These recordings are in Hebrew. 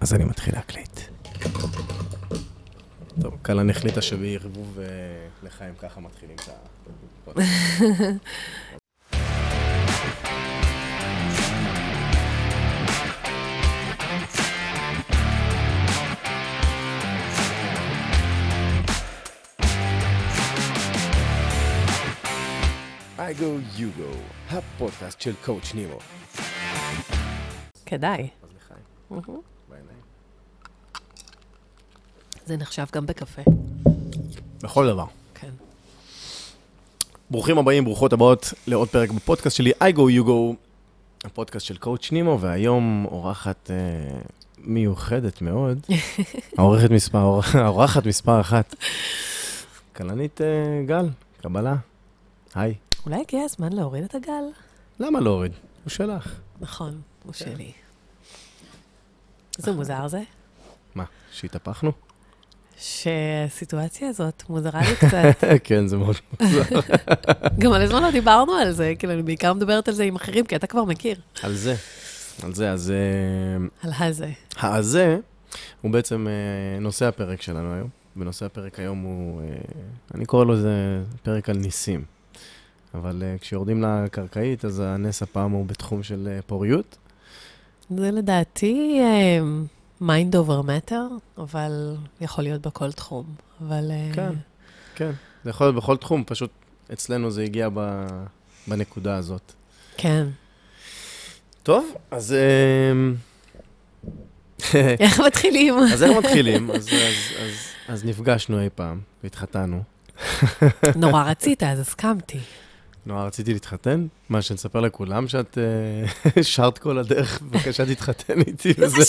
אז אני מתחיל להקליט. טוב, קלן החליטה שבערבוב אה, לחיים ככה מתחילים את ה... I go, you go, הפודקאסט של קואוצ' נימו. כדאי. אז לחיים. זה נחשב גם בקפה. בכל דבר. כן. ברוכים הבאים, ברוכות הבאות לעוד פרק בפודקאסט שלי, I go, you go, הפודקאסט של קואוצ' נימו, והיום אורחת אה, מיוחדת מאוד, האורחת מספר, האורחת מספר אחת, כלנית אה, גל, קבלה, היי. אולי הגיע הזמן להוריד את הגל? למה להוריד? הוא שלך. נכון, הוא כן. שלי. איזה מוזר זה, מה, שהתהפכנו? שהסיטואציה הזאת מוזרה לי קצת. כן, זה מאוד מוזר. גם על הזמן לא דיברנו על זה, כאילו, אני בעיקר מדברת על זה עם אחרים, כי אתה כבר מכיר. על זה, על זה, אז אה, על הזה. הזה הוא בעצם אה, נושא הפרק שלנו היום, ונושא הפרק היום הוא, אה, אני קורא לו זה פרק על ניסים. אבל כשיורדים לקרקעית, אז הנס הפעם הוא בתחום של פוריות. זה לדעתי mind over matter, אבל יכול להיות בכל תחום. אבל... אה, כן. כן, זה יכול להיות בכל תחום, פשוט אצלנו זה הגיע ב, בנקודה הזאת. כן. טוב, אז... אה, איך מתחילים? אז איך מתחילים? אז, אז, אז, אז נפגשנו אי פעם, והתחתנו. נורא רצית, אז הסכמתי. נורא, רציתי להתחתן? מה, שנספר לכולם שאת אה, שרת כל הדרך, בבקשה תתחתן איתי וזה?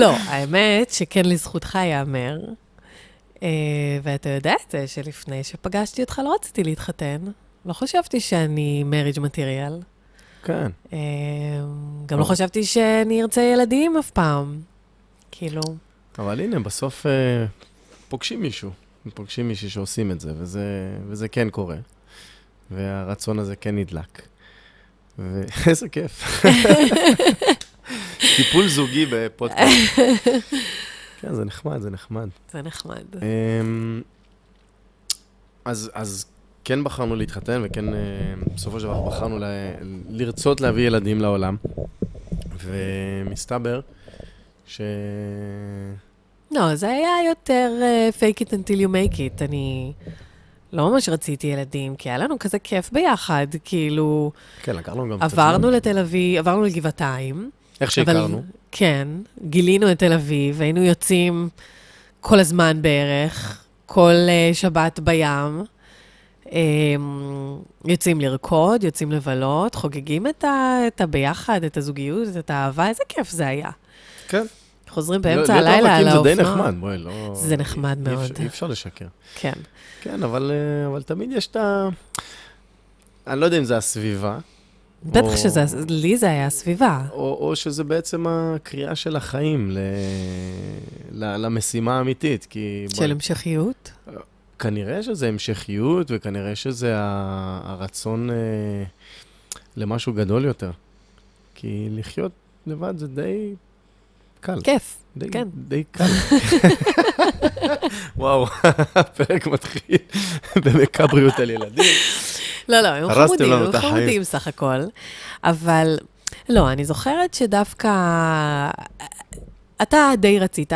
לא, האמת שכן לזכותך ייאמר, אה, ואתה יודע את זה שלפני שפגשתי אותך לא רציתי להתחתן. לא חשבתי שאני מריג' מטריאל. כן. אה, גם לא חשבתי שאני ארצה ילדים אף פעם. כאילו, אבל הנה, בסוף אה, פוגשים מישהו. פוגשים מישהי שעושים את זה, וזה, וזה כן קורה. והרצון הזה כן נדלק. ואיזה כיף. טיפול זוגי בפודקאסט. כן, זה נחמד, זה נחמד. זה נחמד. אמ, אז, אז כן בחרנו להתחתן, וכן אה, בסופו של דבר בחרנו ל- לרצות להביא ילדים לעולם. ומסתבר ש... לא, זה היה יותר uh, fake it until you make it. אני לא ממש רציתי ילדים, כי היה לנו כזה כיף ביחד. כאילו, כן, לקחנו גם עברנו. לתל אביב, עברנו לגבעתיים. איך שהכרנו. כן, גילינו את תל אביב, היינו יוצאים כל הזמן בערך, כל uh, שבת בים. Um, יוצאים לרקוד, יוצאים לבלות, חוגגים את, ה, את הביחד, את הזוגיות, את האהבה, איזה כיף זה היה. כן. חוזרים באמצע הלילה על האופנוע. זה די נחמד, בואי, לא... זה נחמד אי- מאוד. אי אפשר לשקר. כן. כן, אבל, אה, אבל תמיד יש את ה... אני לא יודע אם זה הסביבה, בטח או- שזה, לי זה היה הסביבה. או, או שזה בעצם הקריאה של החיים ל... ל... למשימה האמיתית, כי... של המשכיות. כנראה שזה המשכיות, וכנראה שזה ה... הרצון אה, למשהו גדול יותר. כי לחיות לבד זה די קל. כיף, די, כן. די קל. וואו, הפרק מתחיל במקבריות על ילדים. לא, לא, הם חמודים, הם. חמודים סך הכל. אבל, לא, אני זוכרת שדווקא... אתה די רצית,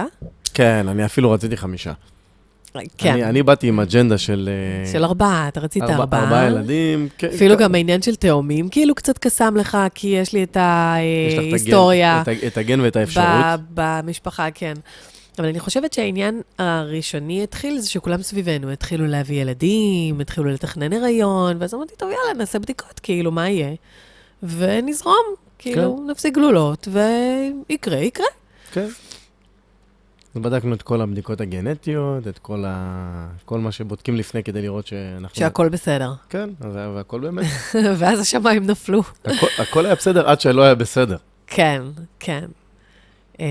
כן, אני אפילו רציתי חמישה. כן, אני, אני באתי עם אג'נדה של... אה, של ארבעה, אתה רצית ארבע- ארבעה. ארבעה ילדים. כן, אפילו כן. גם העניין של תאומים, כאילו קצת קסם לך, כי יש לי את יש לך את הגן- ההיסטוריה ואת האפשרות. ב- במשפחה, כן. אבל אני חושבת שהעניין הראשוני התחיל, זה שכולם סביבנו התחילו להביא ילדים, התחילו לתכנן הריון, ואז אמרתי, טוב, יאללה, נעשה בדיקות, כאילו, מה יהיה? ונזרום, כאילו, כן. נפסיק גלולות, ויקרה, יקרה. כן. בדקנו את כל הבדיקות הגנטיות, את כל, ה... כל מה שבודקים לפני כדי לראות שאנחנו... שהכל בסדר. כן, וה- והכל באמת. ואז השמיים נפלו. הכל, הכל היה בסדר עד שלא היה בסדר. כן, כן. אה,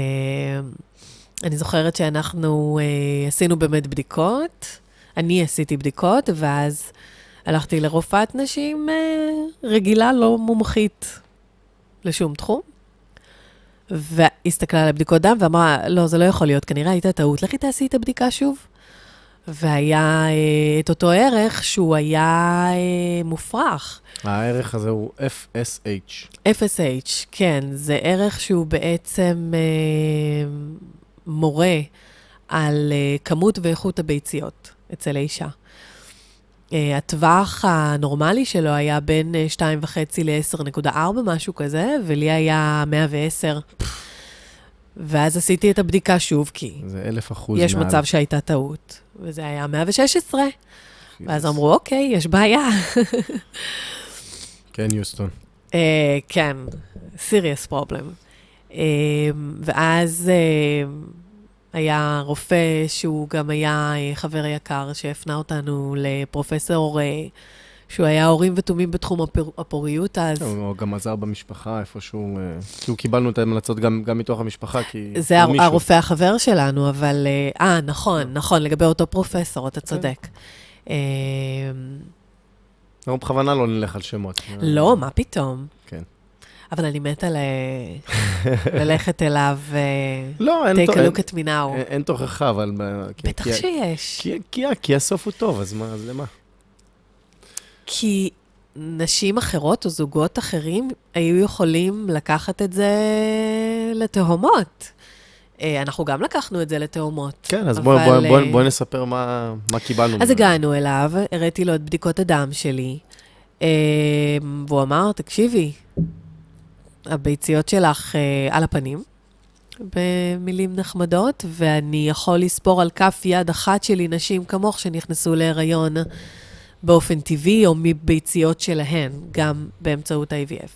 אני זוכרת שאנחנו אה, עשינו באמת בדיקות. אני עשיתי בדיקות, ואז הלכתי לרופאת נשים אה, רגילה, לא מומחית לשום תחום. והסתכלה על הבדיקות דם ואמרה, לא, זה לא יכול להיות, כנראה הייתה טעות, לכי תעשי את הבדיקה שוב. והיה אה, את אותו ערך שהוא היה אה, מופרך. הערך הזה הוא FSH. FSH, כן, זה ערך שהוא בעצם אה, מורה על אה, כמות ואיכות הביציות אצל האישה. אה, הטווח הנורמלי שלו היה בין אה, 2.5 ל-10.4, משהו כזה, ולי היה 110. ואז עשיתי את הבדיקה שוב, כי זה אלף אחוז יש מעל. מצב שהייתה טעות, וזה היה 116. ואז אמרו, אוקיי, יש בעיה. כן, יוסטון. אה, כן, serious problem. אה, ואז אה, היה רופא שהוא גם היה אה, חבר יקר, שהפנה אותנו לפרופסור, אה, שהוא היה הורים ותומים בתחום הפוריות אז. הוא גם עזר במשפחה איפשהו, כאילו קיבלנו את ההמלצות גם, גם מתוך המשפחה, כי... זה הר-. הרופא החבר שלנו, אבל... אה, נכון, נכון, לגבי אותו פרופסור, אתה צודק. אה, אנחנו בכוונה לא נלך על שמות. לא, מה פתאום? כן. אבל אני מתה ל- ללכת אליו, אה, לא, אין, take תו- a אין, look at me now. אין, תוכחה, אבל... בטח כי- שיש. כי, הסוף הוא טוב, אז מה, אז למה? כי נשים אחרות או זוגות אחרים היו יכולים לקחת את זה לתהומות. אה, אנחנו גם לקחנו את זה לתהומות. כן, אז בואי אבל, בוא, בוא, אה, בוא נספר מה, מה קיבלנו. אז. הגענו אליו, הראיתי לו את בדיקות הדם שלי, והוא אמר, תקשיבי, הביציות שלך אה, על הפנים, במילים נחמדות, ואני יכול לספור על כף יד אחת שלי נשים כמוך שנכנסו להיריון באופן טבעי או מביציות שלהן, גם באמצעות ה-IVF.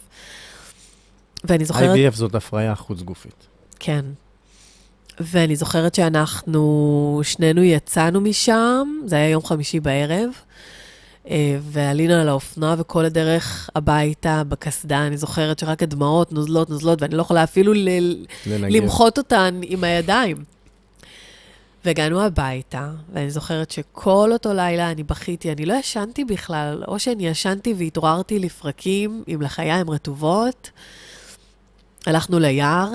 ואני זוכרת... IVF זאת הפריה חוץ-גופית. כן. ואני זוכרת שאנחנו שנינו יצאנו משם, זה היה יום חמישי בערב, ועלינו על האופנוע וכל הדרך הביתה בקסדה, אני זוכרת שרק הדמעות נוזלות, נוזלות, ואני לא יכולה אפילו ל-. למחות אותן עם הידיים. והגענו הביתה, ואני זוכרת שכל אותו לילה אני בכיתי, אני לא ישנתי בכלל, או שאני ישנתי והתעוררתי לפרקים עם לחיים רטובות. הלכנו ליער,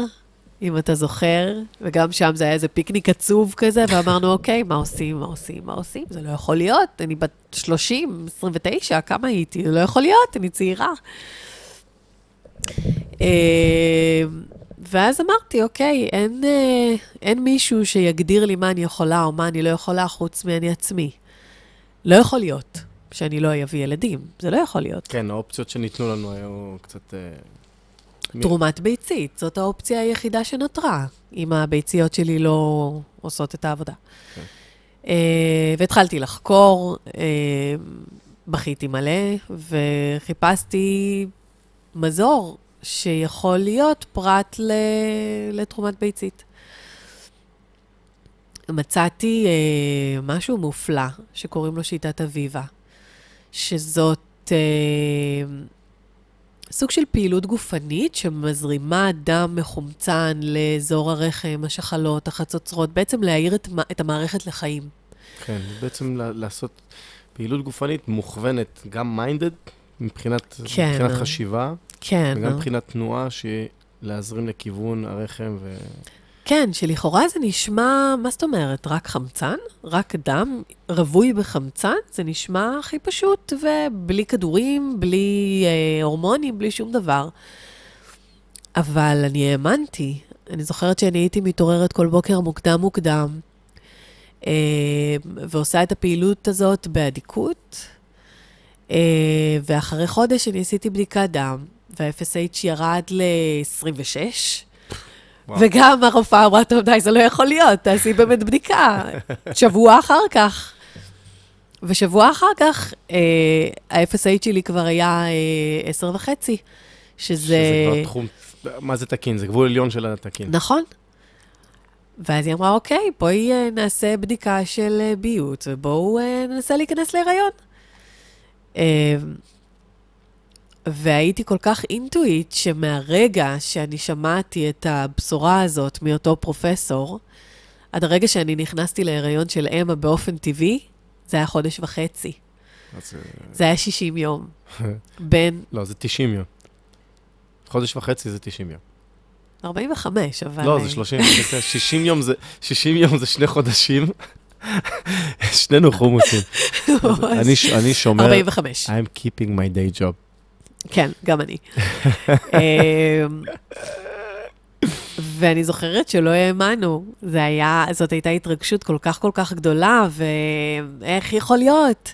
אם אתה זוכר, וגם שם זה היה איזה פיקניק עצוב כזה, ואמרנו, אוקיי, מה עושים, מה עושים, מה עושים? זה לא יכול להיות, אני בת 30, 29, כמה הייתי? זה לא יכול להיות, אני צעירה. אה, ואז אמרתי, אוקיי, אין, אה, אין מישהו שיגדיר לי מה אני יכולה או מה אני לא יכולה חוץ מאני עצמי. לא יכול להיות שאני לא אביא ילדים, זה לא יכול להיות. כן, האופציות שניתנו לנו היו קצת... תרומת ביצית, זאת האופציה היחידה שנותרה, אם הביציות שלי לא עושות את העבודה. כן. אה, והתחלתי לחקור, אה, בכיתי מלא, וחיפשתי מזור שיכול להיות פרט ל... לתרומת ביצית. מצאתי אה, משהו מופלא שקוראים לו שיטת אביבה, שזאת אה, סוג של פעילות גופנית שמזרימה דם מחומצן לאזור הרחם, השחלות, החצוצרות, בעצם להאיר את, את המערכת לחיים. כן, בעצם לעשות פעילות גופנית מוכוונת, גם מיינדד, מבחינת, כן. מבחינת חשיבה, כן, וגם מבחינת תנועה, שהיא להזרים לכיוון הרחם ו... כן, שלכאורה זה נשמע, מה זאת אומרת, רק חמצן? רק דם רווי בחמצן? זה נשמע הכי פשוט, ובלי כדורים, בלי אה, הורמונים, בלי שום דבר. אבל אני האמנתי. אני זוכרת שאני הייתי מתעוררת כל בוקר מוקדם מוקדם, אה, ועושה את הפעילות הזאת באדיקות, אה, ואחרי חודש אני עשיתי בדיקת דם, וה-FSH ירד ל-26. וואו. וגם הרופאה אמרה, טוב, די, זה לא יכול להיות, תעשי באמת בדיקה. שבוע אחר כך. ושבוע אחר כך, אה, ה-FSH שלי כבר היה אה, עשר וחצי, שזה... שזה כבר תחום... מה זה תקין? זה גבול עליון של התקין. נכון. ואז היא אמרה, אוקיי, בואי אה, נעשה בדיקה של אה, ביוץ, ובואו אה, ננסה להיכנס להיריון. אה, והייתי כל כך אינטואיט, שמהרגע שאני שמעתי את הבשורה הזאת מאותו פרופסור, עד הרגע שאני נכנסתי להיריון של אמה באופן טבעי, זה היה חודש וחצי. אז, אה, זה היה 60 יום. בין, לא, זה 90 יום. חודש וחצי זה 90 יום. 45, אבל... לא, אה, זה 30, בסדר, 60 יום זה, 60 יום זה שני חודשים. שנינו חומוסים. אני ש- אני שומר, 45. I'm keeping my day job. כן, גם אני. אמ, ואני זוכרת שלא האמנו. זה היה, זאת הייתה התרגשות כל כך כל כך גדולה, ואיך יכול להיות?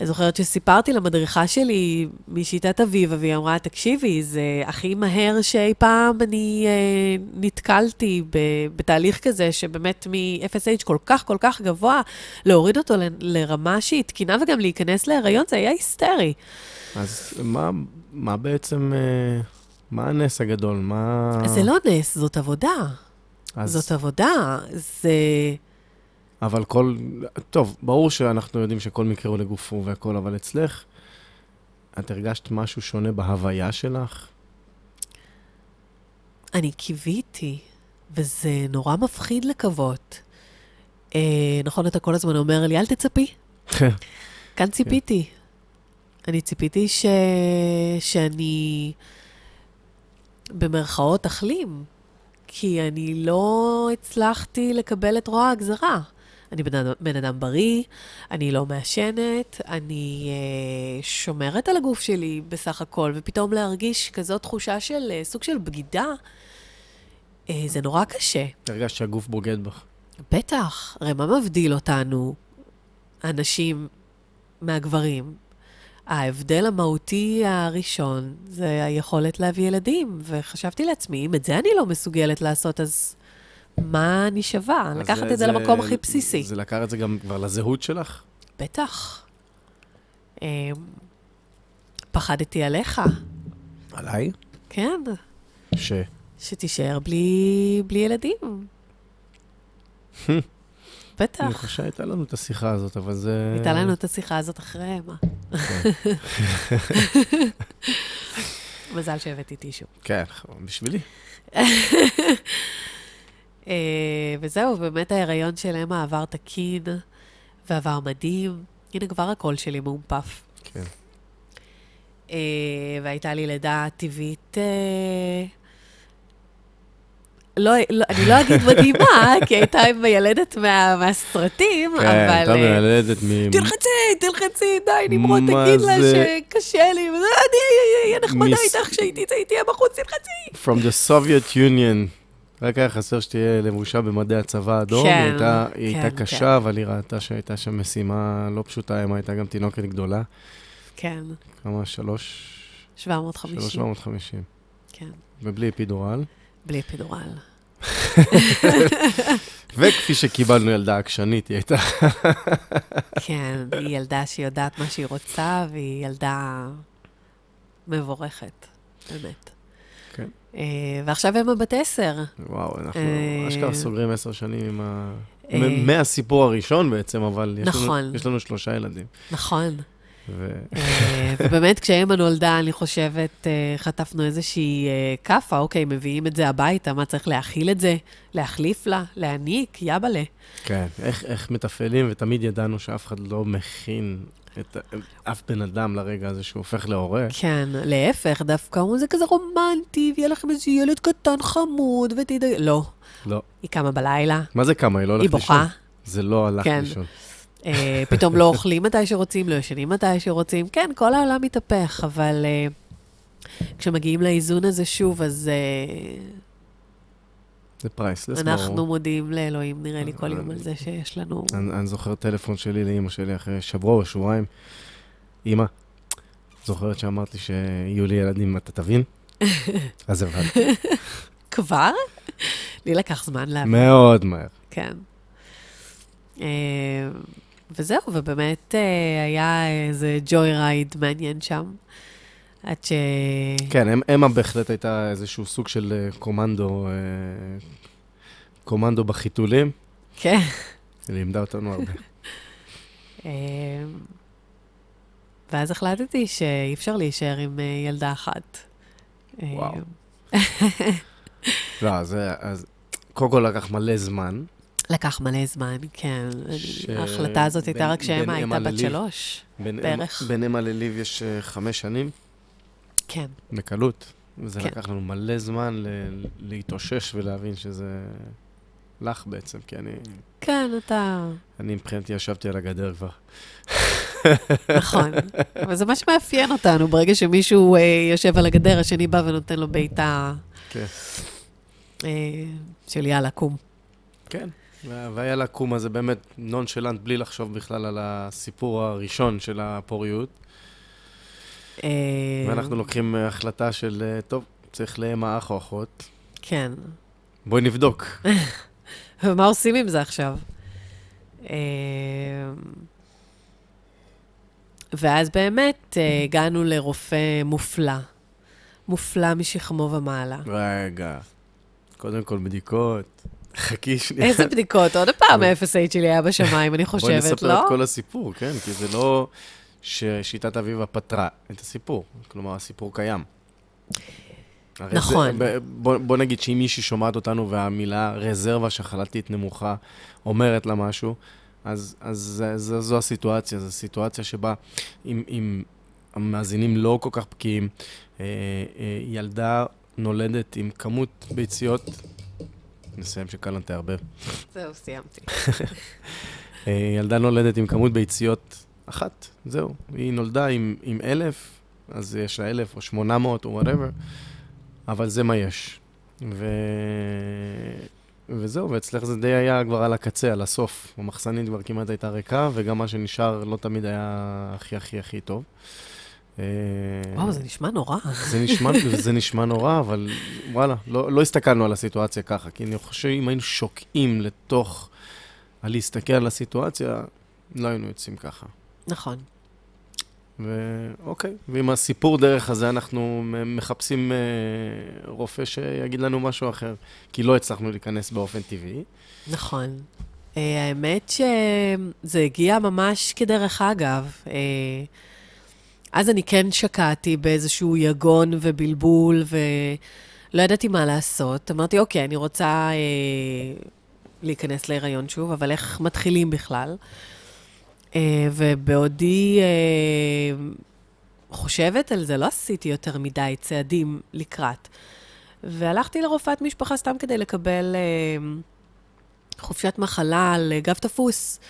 אני זוכרת שסיפרתי למדריכה שלי משיטת אביבה, והיא אמרה, תקשיבי, זה הכי מהר שאי פעם אני אה, נתקלתי ב, בתהליך כזה, שבאמת מ-FSH כל כך כל כך גבוה, להוריד אותו ל- לרמה שהיא תקינה וגם להיכנס להיריון, זה היה היסטרי. אז מה, מה בעצם, אה, מה הנס הגדול? מה... זה לא נס, זאת עבודה. אז, זאת עבודה, זה... אבל כל... טוב, ברור שאנחנו יודעים שכל מקרה הוא לגופו והכל, אבל אצלך, את הרגשת משהו שונה בהוויה שלך? אני קיוויתי, וזה נורא מפחיד לקוות. אה, נכון, אתה כל הזמן אומר לי, אל תצפי. כאן ציפיתי. אני ציפיתי ש... שאני במרכאות אחלים, כי אני לא הצלחתי לקבל את רוע הגזרה. אני בן בן אדם בריא, אני לא מעשנת, אני אה, שומרת על הגוף שלי בסך הכל, ופתאום להרגיש כזאת תחושה של אה, סוג של בגידה, אה, זה נורא קשה. הרגשת שהגוף בוגד בך. בטח, הרי מה מבדיל אותנו, הנשים, מהגברים? ההבדל המהותי הראשון זה היכולת להביא ילדים, וחשבתי לעצמי, אם את זה אני לא מסוגלת לעשות, אז מה אני שווה? לקחת זה- את זה זה- למקום הכי בסיסי. זה לקח את זה גם כבר לזהות שלך? בטח. אמ, פחדתי עליך, עליי? כן, ש... שתישאר בלי, בלי ילדים. אני בטח. חושב שהייתה לנו את השיחה הזאת, אבל זה... הייתה לנו את השיחה הזאת אחרי מה. כן. מזל שהבאתי טישו. כן, בשבילי. אה, וזהו, באמת ההיריון של אמה עבר תקין ועבר מדהים. הנה כבר הקול שלי מאומפף. כן. אה, והייתה לי לידה טבעית... אה, לא, לא, אני לא אגיד מדהימה, כי הייתה מיילדת מה, מהסרטים, כן, אבל... הייתה אה, מיילדת מ... תלחצי, תלחצי, די, נמרוד, תגיד לה? שקשה לי, אני אהיה נחמדה מיס- איתך כשהייתי תהיה בחוץ, תלחצי. From the Soviet Union. רק היה חסר שתהיה לבושה במדי הצבא האדום. כן, היא הייתה, היא כן, הייתה כן. קשה, אבל היא ראתה שהייתה שם משימה לא פשוטה, אמה הייתה גם תינוקת גדולה. כן, כמה? שלוש... 750. שלוש מאות חמישים. כן, ובלי אפידורל. בלי פידורל. וכפי שקיבלנו ילדה עקשנית, היא הייתה... כן, היא ילדה שיודעת מה שהיא רוצה, והיא ילדה מבורכת, באמת. אה, ועכשיו אמה בת עשר. וואו, אנחנו אה, אשכרה סוגרים עשר שנים עם ה... אה, מהסיפור הראשון בעצם, אבל יש לנו- נכון. יש לנו שלושה ילדים. נכון. ו- ובאמת, כשאמה נולדה, אני חושבת, חטפנו איזושהי כאפה, אוקיי, מביאים את זה הביתה, מה צריך להאכיל את זה? להחליף לה? להעניק? יבאלה. כן, איך, איך מתפעלים, ותמיד ידענו שאף אחד לא מכין את אף בן אדם לרגע הזה שהוא הופך להורה. כן, להפך, דווקא אומרים, זה כזה רומנטי, ויהיה לכם איזה ילד קטן חמוד, ותדאג... לא. לא. היא קמה בלילה, מה זה כמה? היא לא היא הולכת לישון? בוכה. זה לא הלך כן. לישון. אה, פתאום לא אוכלים מתי שרוצים, לא ישנים מתי שרוצים. כן, כל העולם מתהפך, אבל אה, כשמגיעים לאיזון הזה שוב, אז אה, זה priceless, אנחנו מודים לאלוהים, נראה לי, כל יום על זה שיש לנו... אני, אני זוכר טלפון שלי לאימא שלי אחרי שבוע או שבועיים. אימא, זוכרת שאמרת לי שיהיו לי ילדים, אתה תבין? אז הבנתי. כבר? לי לקח זמן להבין. מאוד מהר. כן. אה, וזהו, ובאמת אה, היה איזה joy ride מעניין שם. עד ש... כן, אמ- אמה בהחלט הייתה איזשהו סוג של אה, קומנדו, אה, קומנדו בחיתולים. כן. היא לימדה אותנו הרבה. אה, ואז החלטתי שאי אפשר להישאר עם ילדה אחת. וואו. לא, אז, אז קודם כל לקח מלא זמן. לקח מלא זמן, כן. ש- ההחלטה הזאת הייתה רק כשאמה בין הייתה בת. שלוש. בערך. בין אמה לליב יש חמש שנים, כן. בקלות. וזה כן. לקח לנו מלא זמן ל- להתאושש ולהבין שזה לך בעצם, כי אני, כן, אתה... אני מבחינתי ישבתי על הגדר כבר. נכון. אבל זה מה שמאפיין אותנו, ברגע שמישהו אה, יושב על הגדר, השני בא ונותן לו בעיטה כן. אה, של יאללה, קום. כן. וה- והיה לקום הזה באמת נונשלנט, בלי לחשוב בכלל על הסיפור הראשון של הפוריות. אה, ואנחנו לוקחים אה, החלטה של, אה, טוב, צריך לאם האח או אחות. כן. בואי נבדוק. ומה עושים עם זה עכשיו? ואז באמת הגענו לרופא מופלא. מופלא משכמו ומעלה. רגע, קודם כל בדיקות. חכי שנייה. איזה בדיקות? עוד פעם ה-FSH שלי היה בשמיים, אני בואי חושבת, נספר לא? את כל הסיפור, כן? כי זה לא ששיטת אביבה פתרה את הסיפור. כלומר, הסיפור קיים. נכון. זה, ב- בוא, בוא נגיד שאם מישהי שומעת אותנו והמילה רזרבה שחלתית נמוכה אומרת לה משהו, אז, אז זה, זו הסיטואציה, זו סיטואציה שבה אם, אם המאזינים לא כל כך בקיאים, אה, אה, ילדה נולדת עם כמות ביציות, נסיים שקלן תערבב. זהו, סיימתי. אה, ילדה נולדת עם כמות ביציות אחת, זהו. היא נולדה עם, עם אלף, אז יש לה אלף או שמונה מאות או whatever, אבל זה מה יש. ו... וזהו, ואצלך זה די היה כבר על הקצה, על הסוף. המחסנית כבר כמעט הייתה ריקה, וגם מה שנשאר לא תמיד היה הכי הכי הכי טוב. אה, וואו, זה נשמע נורא. זה נשמע, זה נשמע נורא, אבל וואלה, לא, לא הסתכלנו על הסיטואציה ככה, כי אני חושב שאם היינו שוקעים לתוך, על להסתכל על הסיטואציה, לא היינו יוצאים ככה. נכון. ואוקיי, ועם הסיפור דרך הזה אנחנו מחפשים אה, רופא שיגיד לנו משהו אחר, כי לא הצלחנו להיכנס באופן טבעי. נכון. Uh, האמת שזה הגיע ממש כדרך אגב. Uh, אז אני כן שקעתי באיזשהו יגון ובלבול, ולא ידעתי מה לעשות. אמרתי, אוקיי, אני רוצה uh, להיכנס להיריון שוב, אבל איך מתחילים בכלל? Uh, ובעודי uh, חושבת על זה, לא עשיתי יותר מדי צעדים לקראת. והלכתי לרופאת משפחה סתם כדי לקבל... Uh, חופשת מחלה על גב תפוס.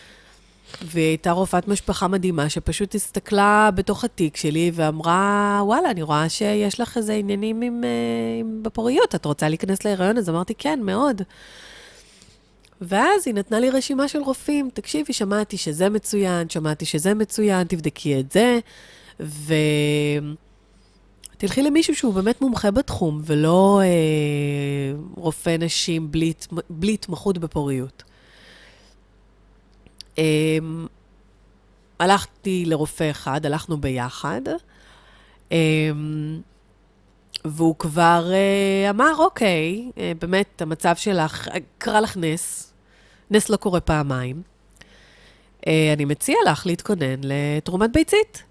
והיא הייתה רופאת משפחה מדהימה, שפשוט הסתכלה בתוך התיק שלי ואמרה, וואלה, אני רואה שיש לך איזה עניינים עם, אה, עם בפוריות, את רוצה להיכנס להיריון? אז אמרתי, כן, מאוד. ואז היא נתנה לי רשימה של רופאים, תקשיבי, שמעתי שזה מצוין, שמעתי שזה מצוין, תבדקי את זה, ו... תלכי למישהו שהוא באמת מומחה בתחום, ולא אה, רופא נשים בלי, בלי התמחות בפוריות. אה, הלכתי לרופא אחד, הלכנו ביחד, אה, והוא כבר אה, אמר, אוקיי, אה, באמת, המצב שלך, קרה לך נס, נס לא קורה פעמיים. אה, אני מציע לך להתכונן לתרומת ביצית.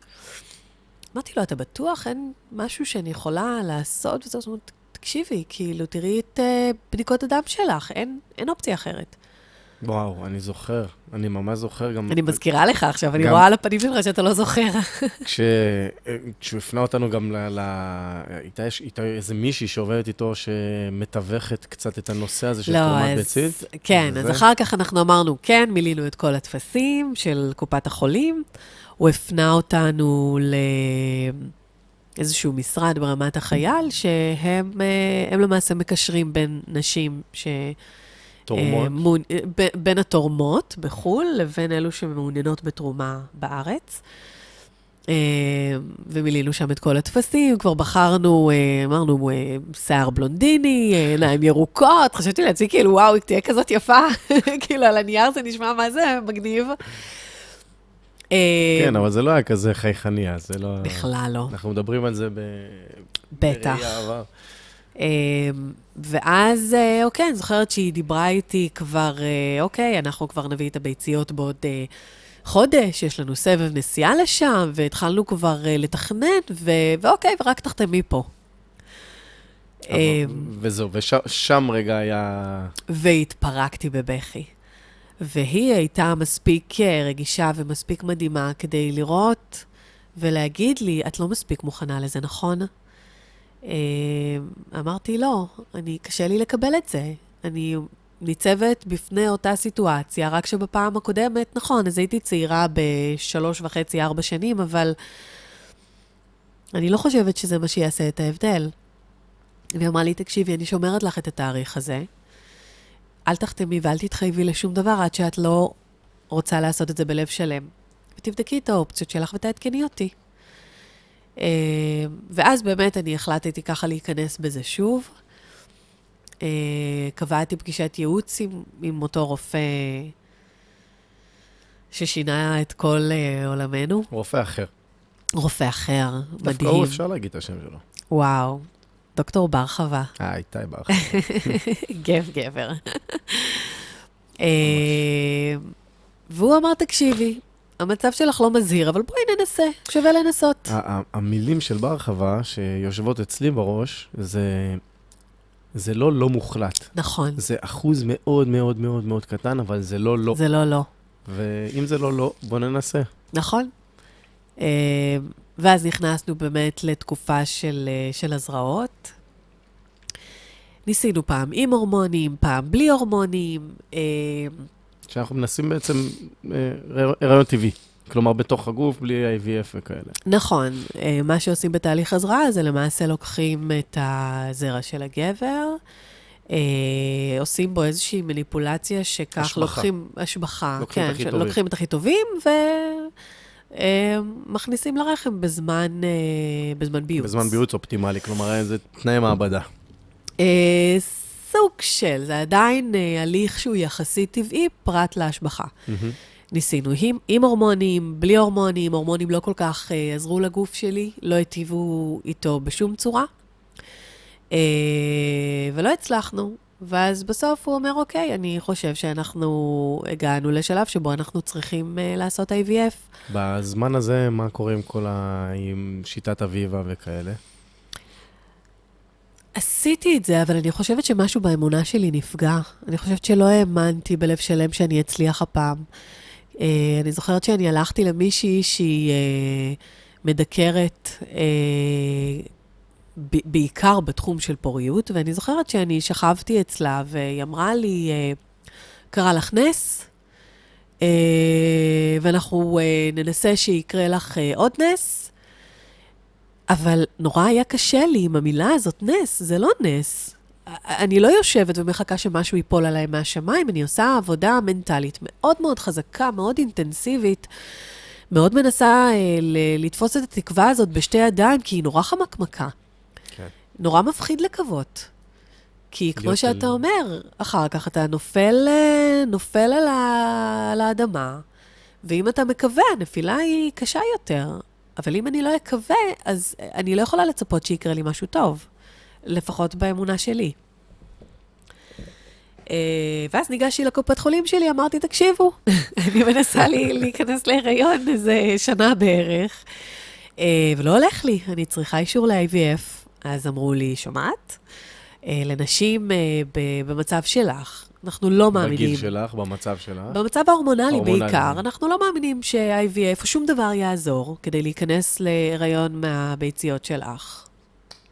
אמרתי לו, אתה בטוח? אין משהו שאני יכולה לעשות? וזאת אומרת, תקשיבי, כאילו, תראי את uh, בדיקות הדם שלך, אין, אין אופציה אחרת. וואו, אני זוכר, אני ממש זוכר גם... אני מזכירה לך עכשיו, אני גם- רואה על הפנים שלך שאתה לא זוכר. כש... כשהוא הפנה אותנו גם ל... ל... איתה יש איתה איזה מישהי שעובדת איתו, שמתווכת קצת את הנושא הזה של תרומת ביצית. כן, וזה- אז אחר כך אנחנו אמרנו, כן, מילאנו את כל הטפסים של קופת החולים. הוא הפנה אותנו לאיזשהו משרד ברמת החייל, שהם אה, למעשה מקשרים בין נשים ש... תורמות. אה, אה, ב- בין התורמות בחו"ל לבין אלו שמעוניינות בתרומה בארץ. אה, ומילאנו שם את כל הטפסים, כבר בחרנו, אמרנו, שיער בלונדיני, עיניים ירוקות, חשבתי לעצמי, כאילו, וואו, היא תהיה כזאת יפה, כאילו, על הנייר זה נשמע מה זה, מגניב. כן, אבל זה לא היה כזה חייכני זה לא... בכלל לא, אנחנו מדברים על זה ב... בטח. אה, ואז, אה, אוקיי, אני זוכרת שהיא דיברה איתי כבר, אה, אוקיי, אנחנו כבר נביא את הביציות בעוד אה, חודש, יש לנו סבב נסיעה לשם, והתחלנו כבר לתכנן, ו- ואוקיי, ורק תחתמי פה. אה, וזהו, ושם רגע היה... והתפרקתי בבכי. והיא הייתה מספיק רגישה ומספיק מדהימה כדי לראות ולהגיד לי, את לא מספיק מוכנה לזה, נכון? אה, אמרתי, לא, אני, קשה לי לקבל את זה. אני ניצבת בפני אותה סיטואציה, רק שבפעם הקודמת, נכון, אז הייתי צעירה בשלוש וחצי, ארבע שנים, אבל אני לא חושבת שזה מה שיעשה את ההבדל. והיא אמרה לי, תקשיבי, אני שומרת לך את התאריך הזה, אל תחתמי ואל תתחייבי לשום דבר עד שאת לא רוצה לעשות את זה בלב שלם. ותבדקי את האופציות שלך ותעדכני אותי. אה, ואז באמת אני החלטתי ככה להיכנס בזה שוב. אה, קבעתי פגישת ייעוץ עם, עם אותו רופא ששינה את כל אה, עולמנו. רופא אחר. רופא אחר, מדהים. דווקא הוא אפשר להגיד את השם שלו. וואו, דוקטור בר חווה. אה, איתי בר חווה. גב גבר. והוא אמר, תקשיבי, המצב שלך לא מזהיר, אבל בואי ננסה, שווה לנסות. המילים של בר חווה שיושבות אצלי בראש, זה, זה לא לא מוחלט. נכון, זה אחוז מאוד מאוד מאוד מאוד קטן, אבל זה לא לא. זה לא לא. ואם זה לא לא, בוא ננסה. נכון. אה, ואז נכנסנו באמת לתקופה של, אה, של הזרעות. ניסינו פעם עם הורמונים, פעם בלי הורמונים. אה, שאנחנו מנסים בעצם אה, הר- הריון טבעי. כלומר, בתוך הגוף, בלי IVF וכאלה. נכון, אה, מה שעושים בתהליך הזרעה זה למעשה לוקחים את הזרע של הגבר, אה, עושים בו איזושהי מניפולציה שכך השבחה. לוקחים, השבחה, לוקחים את כן, הכי של- טובים. לוקחים את הכי טובים ומכניסים לרחם בזמן, אה, בזמן ביוץ. בזמן ביוץ אופטימלי, כלומר, זה תנאי מעבדה. אה, סוג של, זה עדיין אה, הליך שהוא יחסית טבעי, פרט להשבחה. מהמם. ניסינו עם, עם הורמונים, בלי הורמונים, הורמונים לא כל כך אה, עזרו לגוף שלי, לא היטיבו איתו בשום צורה, אה, ולא הצלחנו. ואז בסוף הוא אומר, אוקיי, אני חושב שאנחנו הגענו לשלב שבו אנחנו צריכים אה, לעשות IVF. בזמן הזה, מה קורה עם כל ה... עם שיטת אביבה וכאלה? עשיתי את זה, אבל אני חושבת שמשהו באמונה שלי נפגע. אני חושבת שלא האמנתי בלב שלם שאני אצליח הפעם. Uh, אני זוכרת שאני הלכתי למישהי שהיא uh, מדקרת uh, ב- בעיקר בתחום של פוריות, ואני זוכרת שאני שכבתי אצלה והיא אמרה לי, uh, קרה לך נס, uh, ואנחנו uh, ננסה שיקרה לך uh, עוד נס. אבל נורא היה קשה לי עם המילה הזאת, נס, זה לא נס. אני לא יושבת ומחכה שמשהו ייפול עליי מהשמיים, אני עושה עבודה מנטלית מאוד מאוד חזקה, מאוד אינטנסיבית, מאוד מנסה אה, ל- לתפוס את התקווה הזאת בשתי ידיים, כי היא נורא חמקמקה. כן. נורא מפחיד לקוות. כי כמו שאתה של- אומר, אחר כך אתה נופל, אה, נופל על, ה... על האדמה, ואם אתה מקווה, הנפילה היא קשה יותר. אבל אם אני לא אקווה, אז אני לא יכולה לצפות שיקרה לי משהו טוב, לפחות באמונה שלי. אה, ואז ניגשתי לקופת חולים שלי, אמרתי, תקשיבו, אני מנסה לי, להיכנס להיריון איזה שנה בערך, אה, ולא הולך לי, אני צריכה אישור ל-IVF. אז אמרו לי, שומעת? אה, לנשים אה, במצב שלך, אנחנו לא מאמינים. בגיל שלך, במצב שלך. במצב ההורמונלי ההורמונלי. בעיקר, אנחנו לא מאמינים ש-IVF או שום דבר יעזור כדי להיכנס להיריון מהביציות של אח.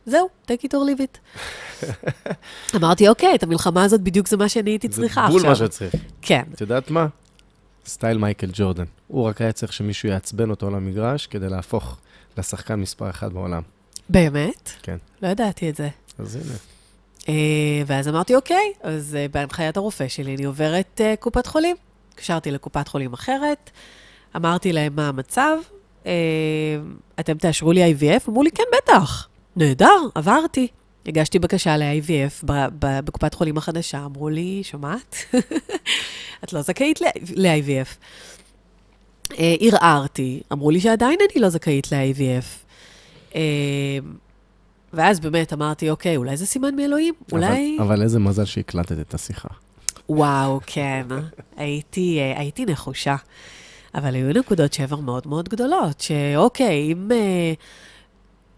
זהו, take it or leave it. אמרתי, אוקיי, את המלחמה הזאת בדיוק זה מה שאני הייתי צריכה זה בול עכשיו. מה שצריך. כן, את יודעת מה? סטייל מייקל ג'ורדן. הוא רק היה צריך שמישהו יעצבן אותו למגרש כדי להפוך לשחקן מספר אחת בעולם. באמת? כן. לא ידעתי את זה. אז הנה. אה, ואז אמרתי, אוקיי, אז אה, בהנחיית הרופא שלי אני עוברת אה, קופת חולים. התקשרתי לקופת חולים אחרת, אמרתי להם מה המצב, אתם תאשרו לי IVF? אמרו לי, כן, בטח. נהדר, עברתי. הגשתי בקשה ל-IVF בקופת חולים החדשה, אמרו לי, שומעת? את לא זכאית ל-IVF. ערערתי, אמרו לי שעדיין אני לא זכאית ל-IVF. ואז באמת אמרתי, אוקיי, אולי זה סימן מאלוהים? אולי... אבל, אבל איזה מזל שהקלטת את השיחה. וואו, כן. הייתי, אה, הייתי נחושה. אבל היו נקודות שבר מאוד מאוד גדולות, שאוקיי, אם אה,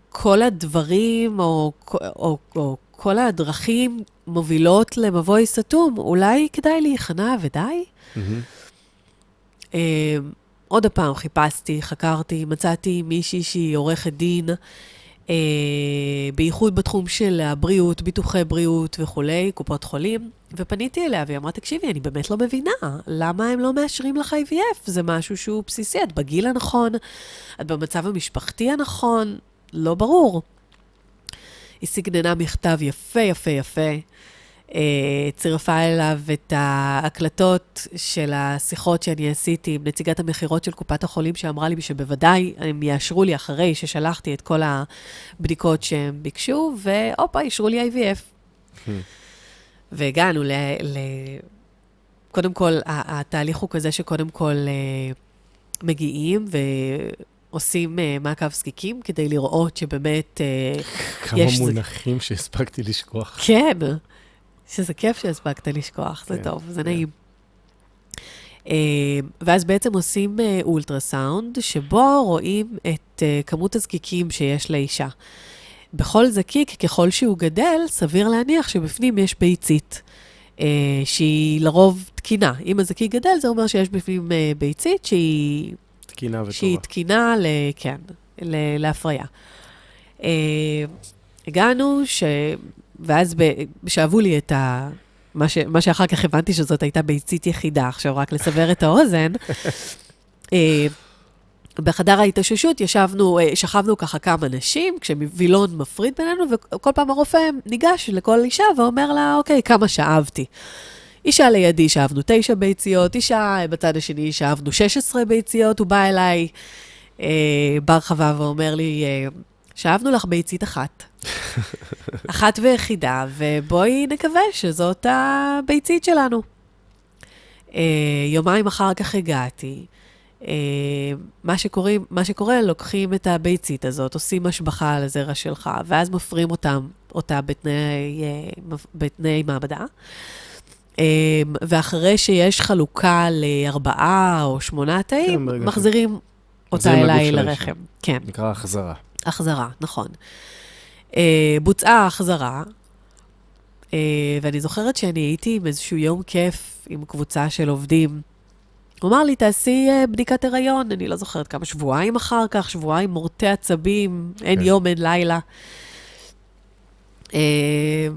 כל הדברים או, או, או כל הדרכים מובילות למבוי סתום, אולי כדאי להיכנע ודי? מהמם. אה, עוד פעם חיפשתי, חקרתי, מצאתי מישהי שהיא עורכת דין, בייחוד בתחום של הבריאות, ביטוחי בריאות וכולי, קופות חולים, ופניתי אליה והיא אמרה, תקשיבי, אני באמת לא מבינה, למה הם לא מאשרים לך IVF? זה משהו שהוא בסיסי, את בגיל הנכון, את במצב המשפחתי הנכון, לא ברור. היא סגננה מכתב יפה, יפה, יפה. אה, צירפה אליו את ההקלטות של השיחות שאני עשיתי עם נציגת המכירות של קופת החולים, שאמרה לי שבוודאי הם יאשרו לי אחרי ששלחתי את כל הבדיקות שהם ביקשו, והופה, אישרו לי IVF. והגענו ל... ל... קודם כל, התהליך הוא כזה שקודם כל אה, מגיעים ועושים אה, מעקב זקיקים כדי לראות שבאמת כמה יש... כמה מונחים שהספקתי לשכוח. כן. שזה כיף שהספקת לשכוח, זה כן, טוב, זה כן. נעים. Uh, ואז בעצם עושים uh, אולטרסאונד, שבו רואים את uh, כמות הזקיקים שיש לאישה. בכל זקיק, ככל שהוא גדל, סביר להניח שבפנים יש ביצית, שהיא לרוב תקינה. אם הזקיק גדל, זה אומר שיש בפנים ביצית שהיא... תקינה וטובה. שהיא תקינה, ל, כן, ל, להפריה. הגענו ש... ואז שאבו לי את ה... מה, ש... מה שאחר כך הבנתי שזאת הייתה ביצית יחידה, עכשיו רק לסבר את האוזן. אה, בחדר ההתאוששות ישבנו, אה, שכבנו ככה כמה נשים, כשווילון מפריד בינינו, וכל פעם הרופא ניגש לכל אישה ואומר לה, אוקיי, כמה שאבתי. אישה לידי שאבנו תשע ביציות, אישה בצד השני שאבנו 16 ביציות, הוא בא אליי, אה, בר חווה ואומר לי, אה, שאבנו לך ביצית אחת. אחת ויחידה, ובואי נקווה שזאת הביצית שלנו. אה, יומיים אחר כך הגעתי. אה, מה, שקוראים, מה שקורה, לוקחים את הביצית הזאת, עושים השבחה על הזרע שלך, ואז מפרים אותם, אותה בתנאי, אה, בתנאי מעבדה. ואחרי שיש חלוקה לארבעה או שמונה תאים, כן, מחזירים אותה אליי לרחם. כן. נקרא החזרה. החזרה, נכון. אה, בוצעה החזרה, אה, ואני זוכרת שאני הייתי עם איזשהו יום כיף עם קבוצה של עובדים. הוא אמר לי, תעשי אה, בדיקת הריון, אני לא זוכרת כמה, שבועיים אחר כך, שבועיים מורטי עצבים, אין כן. יום, אין לילה. Uh,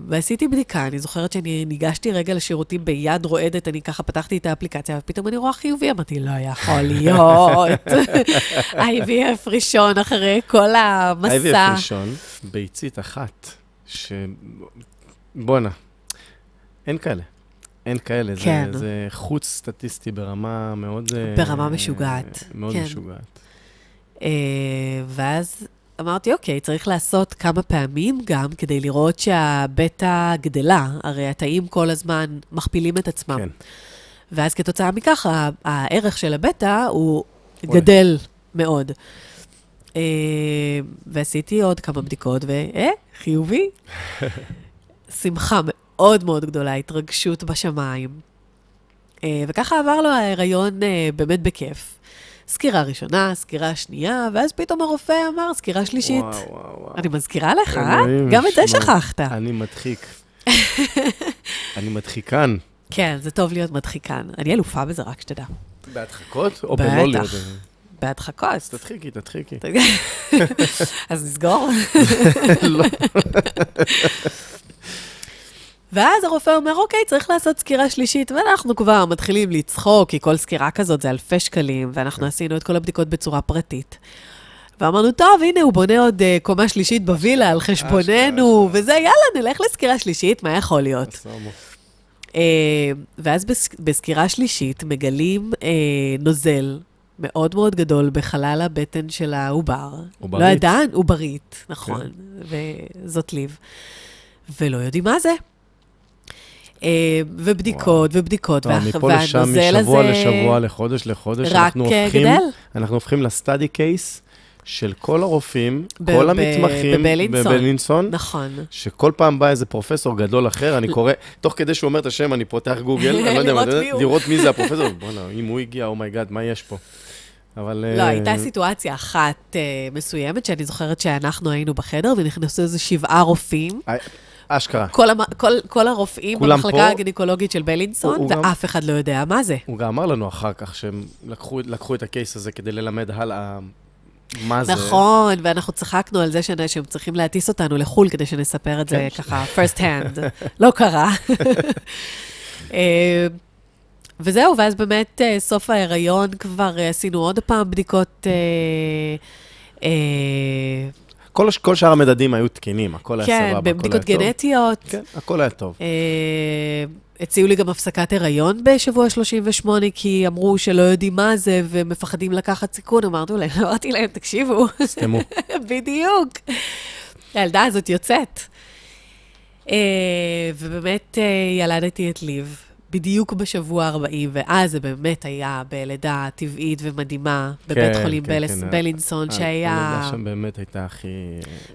ועשיתי בדיקה, אני זוכרת שאני ניגשתי רגע לשירותים ביד רועדת, אני ככה פתחתי את האפליקציה, ופתאום אני רואה חיובי, אמרתי, לא יכול להיות. IVF ראשון אחרי כל המסע. IVF ראשון, ביצית אחת, ש... בואנה, אין כאלה. אין כאלה, כן. זה, זה חוץ סטטיסטי ברמה מאוד... אה, ברמה משוגעת. מאוד כן. משוגעת. Uh, ואז אמרתי, אוקיי, צריך לעשות כמה פעמים גם כדי לראות שהבטא גדלה. הרי התאים כל הזמן מכפילים את עצמם. כן. ואז כתוצאה מכך, הערך של הבטא הוא עולה. גדל מאוד. אה, ועשיתי עוד כמה בדיקות, ואה, חיובי. שמחה מאוד מאוד גדולה, התרגשות בשמיים. אה, וככה עבר לו ההיריון אה, באמת בכיף. סקירה ראשונה, סקירה שנייה, ואז פתאום הרופא אמר, סקירה שלישית. וואו, וואו, וואו. אני מזכירה לך, אה? גם את זה שכחת. אני מדחיק. אני מדחיקן. כן, זה טוב להיות מדחיקן. אני אלופה בזה, רק שתדע. בהדחקות או בלא להיות? בהדחקות. אז תדחיקי, תדחיקי. אז נסגור? לא. ואז הרופא אומר, אוקיי, צריך לעשות סקירה שלישית, ואנחנו כבר מתחילים לצחוק, כי כל סקירה כזאת זה אלפי שקלים, ואנחנו כן. עשינו את כל הבדיקות בצורה פרטית. ואמרנו, טוב, הנה, הוא בונה עוד uh, קומה שלישית בווילה על חשבוננו, וזה, יאללה, נלך לסקירה שלישית, מה יכול להיות? Uh, ואז בס, בסקירה שלישית מגלים uh, נוזל מאוד מאוד גדול בחלל הבטן של העובר. עוברית. לא ידען, עוברית, נכון, כן. וזאת ליב. ולא יודעים מה זה. אה, ובדיקות ובדיקות, והנוזל הזה... מפה לשם, משבוע לשבוע, לחודש לחודש, רק אה, גדל. אנחנו הופכים לסטאדי קייס. של כל הרופאים, כל המתמחים, בבלינסון, בבלינסון, נכון. שכל פעם בא איזה פרופסור גדול אחר, אני קורא, תוך כדי שהוא אומר את השם, אני פותח גוגל, אני לא יודע מה, לראות מי זה הפרופסור, בוא'נה, אם הוא הגיע, oh my God, oh מה יש פה? אבל... לא, הייתה סיטואציה אחת מסוימת, שאני זוכרת שאנחנו היינו בחדר, ונכנסו איזה שבעה רופאים. אשכרה. כל, המ... כל, כל הרופאים במחלקה פה, הגינקולוגית של בלינסון, הוא, ואף גם, אחד לא יודע מה זה. הוא גם אמר לנו אחר כך שהם לקחו, לקחו את ה case הזה כדי ללמד הלאה מה זה. נכון, ואנחנו צחקנו על זה שנ- שהם צריכים להטיס אותנו לחו"ל כדי שנספר את זה כן. ככה, first hand. לא קרה. אה, וזהו, ואז באמת, אה, סוף ההיריון כבר אה, עשינו עוד פעם בדיקות... כל, כל שאר המדדים היו תקינים, הכל היה כן, סבבה, הכל היה בבדיקות טוב. גנטיות. כן, הכל היה טוב. אה, הציעו לי גם הפסקת הריון בשבוע 38, כי אמרו שלא יודעים מה זה ומפחדים לקחת סיכון. אמרנו להם, אמרתי להם, תקשיבו, סתמו. בדיוק. הילדה הזאת יוצאת. אה, ובאמת אה, ילדתי את ליב בדיוק בשבוע ה-40, ואז זה באמת היה בלידה טבעית ומדהימה, בבית כן, חולים כן, בלס- כן, בלינסון, ה- שהיה הלידה שם באמת הייתה הכי...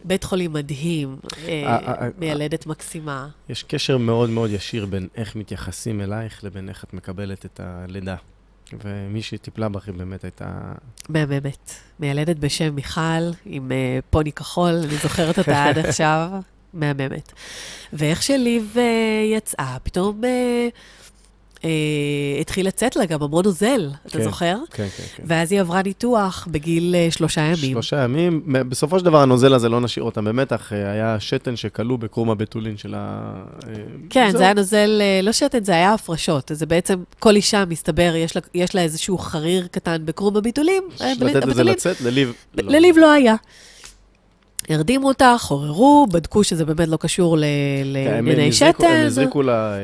בית חולים מדהים, אה, אה, אה, מיילדת מקסימה. יש קשר מאוד מאוד ישיר בין איך מתייחסים אלייך לבין איך את מקבלת את הלידה. ומי שטיפלה בך היא באמת הייתה... מהממת. מיילדת בשם מיכל, עם uh, פוני כחול, אני זוכרת אותה עד עכשיו. מהממת. ואיך שליב uh, יצאה, פתאום uh, uh, התחיל לצאת לה גם המון נוזל, אתה כן. זוכר? כן, כן, כן. ואז היא עברה ניתוח בגיל uh, שלושה ימים. שלושה ימים. בסופו של דבר הנוזל הזה, לא נשאיר אותם במתח, אה, היה שתן שכלוא בקרום הבתולין של ה... אה, כן, זהו. זה היה נוזל, אה, לא שתן, זה היה הפרשות. זה בעצם, כל אישה, מסתבר, יש לה, יש לה איזשהו חריר קטן בקרום הביטולים. אה, לתת לזה. לצאת, לליב... לא. לליב לא היה. הרדימו אותה, חוררו, בדקו שזה באמת לא קשור לענייני נזרקו- הם שתן. נזרקו לה, אה,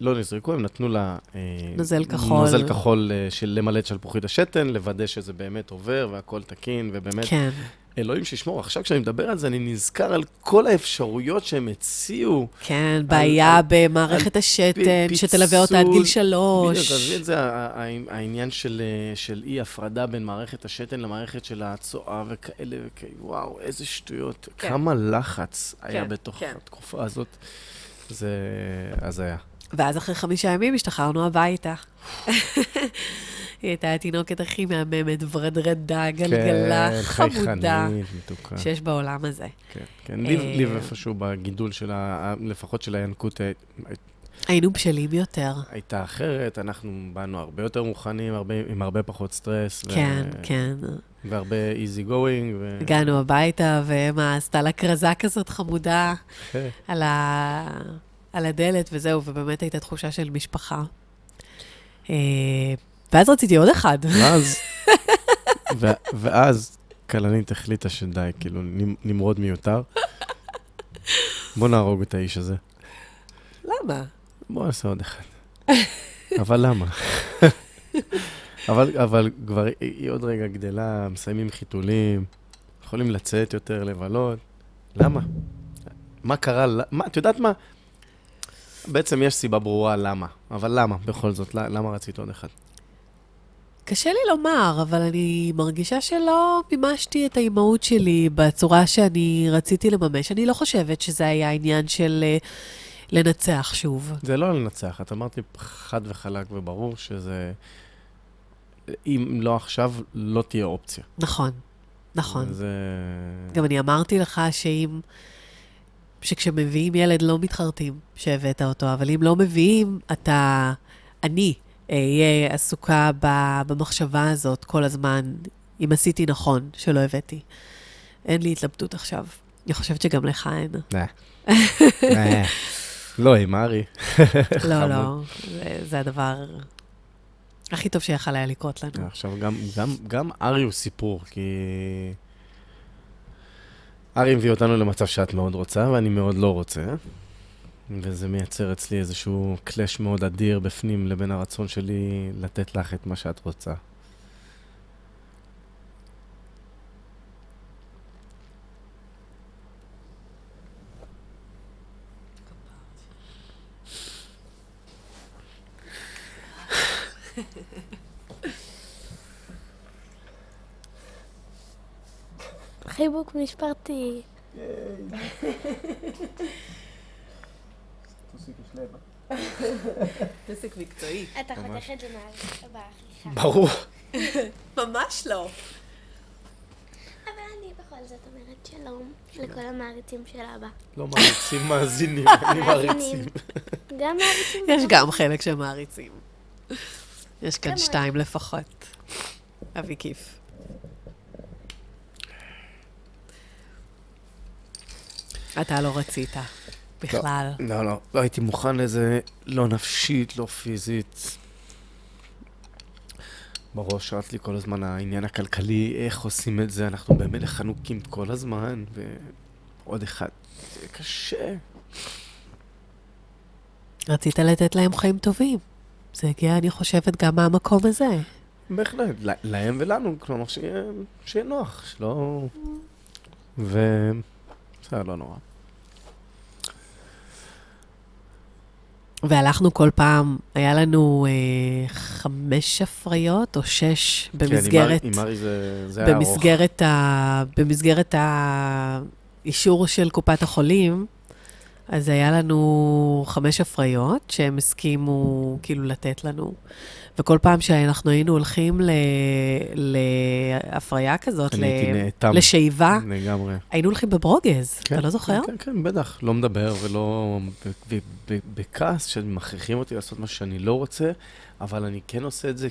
לא נזרקו, הם נתנו לה... אה, נוזל כחול. נוזל כחול אה, של למלא את שלפוחית השתן, לוודא שזה באמת עובר והכל תקין, ובאמת, כן, אלוהים שישמור. עכשיו כשאני מדבר על זה, אני נזכר על כל האפשרויות שהם הציעו. כן, בעיה על- במערכת השתן, פ- שתלווה אותה עד גיל. שלוש. בדיוק, עזבי את זה, העניין של, אה, של אי הפרדה בין מערכת השתן למערכת של הצואה וכאלה וכאלה, וואו, איזה שטויות. כן. כמה לחץ היה כן, בתוך כן. התקופה הזאת. זה הזיה. ואז אחרי חמישה ימים השתחררנו הביתה. היא הייתה התינוקת הכי מהממת, ורדרדה, גלגלה, כן, חמודה, מתוקה. שיש בעולם הזה. כן, כן. ליב, אה, ליב איפשהו בגידול של ה... לפחות של הינקות אה, היינו בשלים יותר. הייתה אחרת, אנחנו באנו הרבה יותר מוכנים, הרבה, עם הרבה פחות סטרס. ו- כן, כן. והרבה easy going. ו... הגענו הביתה, ואמה עשתה לה כרזה כזאת חמודה כן. על, ה... על הדלת, וזהו, ובאמת הייתה תחושה של משפחה. ואז רציתי עוד אחד. ואז, ו- ואז כלנית החליטה שדי, כאילו, נמ- נמרוד מיותר. בוא נהרוג את האיש הזה. למה? בוא נעשה עוד אחד. אבל למה? אבל, אבל כבר היא- עוד רגע גדלה, מסיימים חיתולים, יכולים לצאת יותר, לבלות. למה? מה קרה? מה, את יודעת מה? בעצם יש סיבה ברורה למה, אבל למה בכל זאת? למה רצית עוד אחד? קשה לי לומר, אבל אני מרגישה שלא מימשתי את האימהות שלי בצורה שאני רציתי לממש. אני לא חושבת שזה היה עניין של אה, לנצח שוב. זה לא לנצח, את אמרת לי חד וחלק וברור שזה... אם לא עכשיו, לא תהיה אופציה. נכון, נכון. זה... גם אני אמרתי לך שאם... שכשמביאים ילד לא מתחרטים שהבאת אותו, אבל אם לא מביאים, אתה... אני אהיה עסוקה ב- במחשבה הזאת כל הזמן, אם עשיתי נכון שלא הבאתי. אין לי התלבטות עכשיו. אני חושבת שגם לך אין. אה, לא, עם ארי. לא, לא, זה, הדבר הכי טוב שיכול היה לקרות לנו. עכשיו, גם ארי הוא סיפור, כי... ארי הביא אותנו למצב שאת מאוד רוצה, ואני מאוד לא רוצה. וזה מייצר אצלי איזשהו קלאש מאוד אדיר בפנים לבין הרצון שלי לתת לך את מה שאת רוצה. הולכת בעריכה. ברור. ממש לא. אבל אני בכל זאת אומרת שלום לכל המעריצים של אבא. לא מעריצים, מאזינים, אני מעריצים. גם מעריצים. יש גם חלק של מעריצים. יש כאן שתיים לפחות. אבי כיף. אתה לא רצית לא. בכלל. לא, לא, לא הייתי מוכן לזה, לא נפשית, לא פיזית. בראש רץ לי כל הזמן העניין הכלכלי, איך עושים את זה, אנחנו באמת חנוקים כל הזמן, ועוד אחד, זה קשה. רצית לתת להם חיים טובים. זה הגיע, אני חושבת, גם מהמקום הזה. בהחלט, להם ולנו, כלומר, שיהיה, שיהיה נוח, שלא... ו... בסדר, לא נורא. והלכנו כל פעם, היה לנו אה, חמש הפריות או שש במסגרת, כן, עם ארי זה, זה היה ארוך. במסגרת, ה, במסגרת האישור של קופת החולים, אז היה לנו חמש הפריות שהם הסכימו כאילו לתת לנו. וכל פעם שאנחנו היינו הולכים ל- להפריה כזאת, ל- נאטם. לשאיבה, לגמרי. היינו הולכים בברוגז, אתה לא זוכר? כן, כן, בטח. לא מדבר ולא... בכעס שמכריחים אותי לעשות מה שאני לא רוצה, אבל אני כן עושה את זה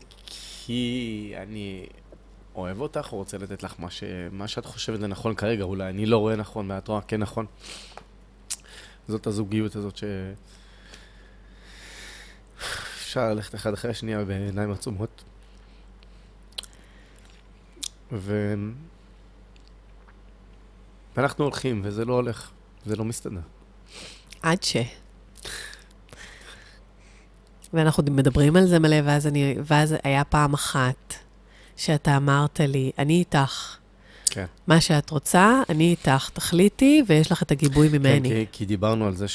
כי אני אוהב אותך, או רוצה לתת לך מה, ש... מה שאת חושבת לנכון כרגע. אולי אני לא רואה נכון, ואת רואה כן נכון. זאת הזוגיות הזאת ש... אפשר ללכת אחד אחרי השנייה בעיניים עצומות. ו... ואנחנו הולכים, וזה לא הולך, זה לא מסתדר. עד ש... ואנחנו מדברים על זה מלא, ואז, אני, ואז היה פעם אחת שאתה אמרת לי, אני איתך. כן. מה שאת רוצה, אני איתך. תחליטי, ויש לך את הגיבוי כן, ממני. כי, כי דיברנו על זה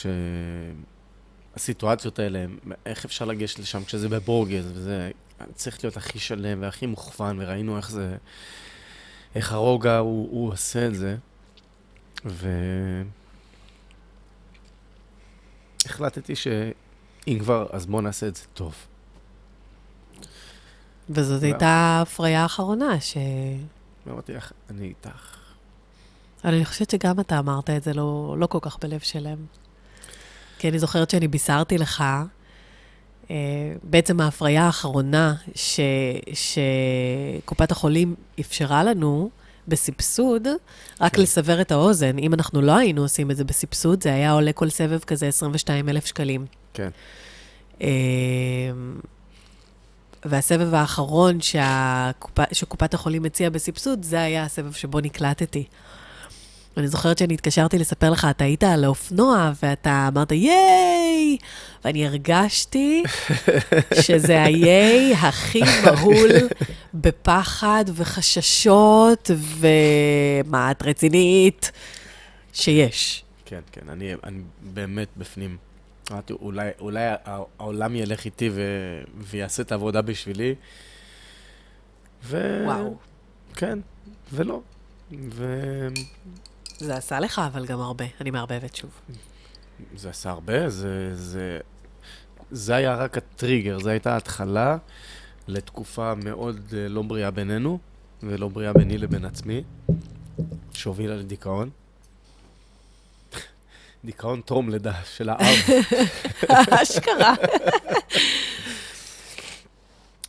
שהסיטואציות האלה, איך אפשר לגשת לשם כשזה בבורגז, וזה צריך להיות הכי שלם והכי מוכוון, וראינו איך זה, איך הרוגע הוא, הוא עושה את זה, והחלטתי שאם כבר, אז בואו נעשה את זה טוב. וזאת. הייתה ההפריה האחרונה, ש... ואמרתי לך, אני איתך. אבל אני חושבת שגם אתה אמרת את זה לא, לא כל כך בלב שלם. כי אני זוכרת שאני בישרתי לך, אה, בעצם ההפריה האחרונה ש, שקופת החולים אפשרה לנו בסבסוד, רק כן. לסבר את האוזן, אם אנחנו לא היינו עושים את זה בסבסוד, זה היה עולה כל סבב כזה 22 אלף שקלים. כן. אה, והסבב האחרון שהקופה, שקופת החולים הציעה בסבסוד, זה היה הסבב שבו נקלטתי. אני זוכרת שאני התקשרתי לספר לך, אתה היית על האופנוע, ואתה אמרת, ייי! ואני הרגשתי שזה היי הכי מהול בפחד וחששות, ומה, את רצינית? שיש. כן, כן, אני, אני באמת בפנים. אמרתי, אולי, אולי הע- העולם ילך איתי ו... ויעשה את העבודה בשבילי. ו... וואו. כן, ולא. וזה זה עשה לך, אבל גם הרבה. אני מערבבת שוב. עשה הרבה, זה, זה... זה היה רק הטריגר, זו הייתה ההתחלה לתקופה מאוד אה, לא בריאה בינינו, ולא בריאה ביני לבין עצמי, שהובילה לדיכאון. דיכאון טרום לידה של האב. אשכרה.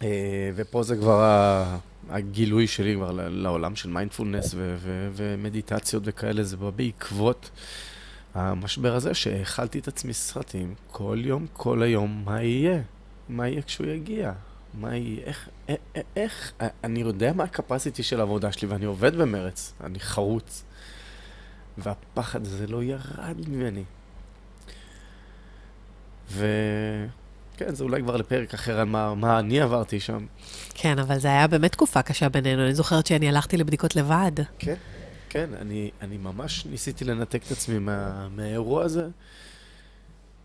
אה, ופה זה כבר הגילוי שלי כבר לעולם של מיינדפולנס ומדיטציות וכאלה, זה בא בעקבות המשבר הזה, שהאכלתי את עצמי סרטים כל יום, כל היום, מה יהיה? מה יהיה כשהוא יגיע? מה יהיה? איך, איך, איך, אני יודע מה הקפסיטי של העבודה שלי ואני עובד במרץ, אני חרוץ. והפחד הזה לא ירד ממני. וכן, זה אולי כבר לפרק אחר על מה, מה אני עברתי שם. כן, אבל זה היה באמת תקופה קשה בינינו. אני זוכרת שאני הלכתי לבדיקות לבד. כן, כן, אני, אני ממש ניסיתי לנתק את עצמי מה, מהאירוע הזה.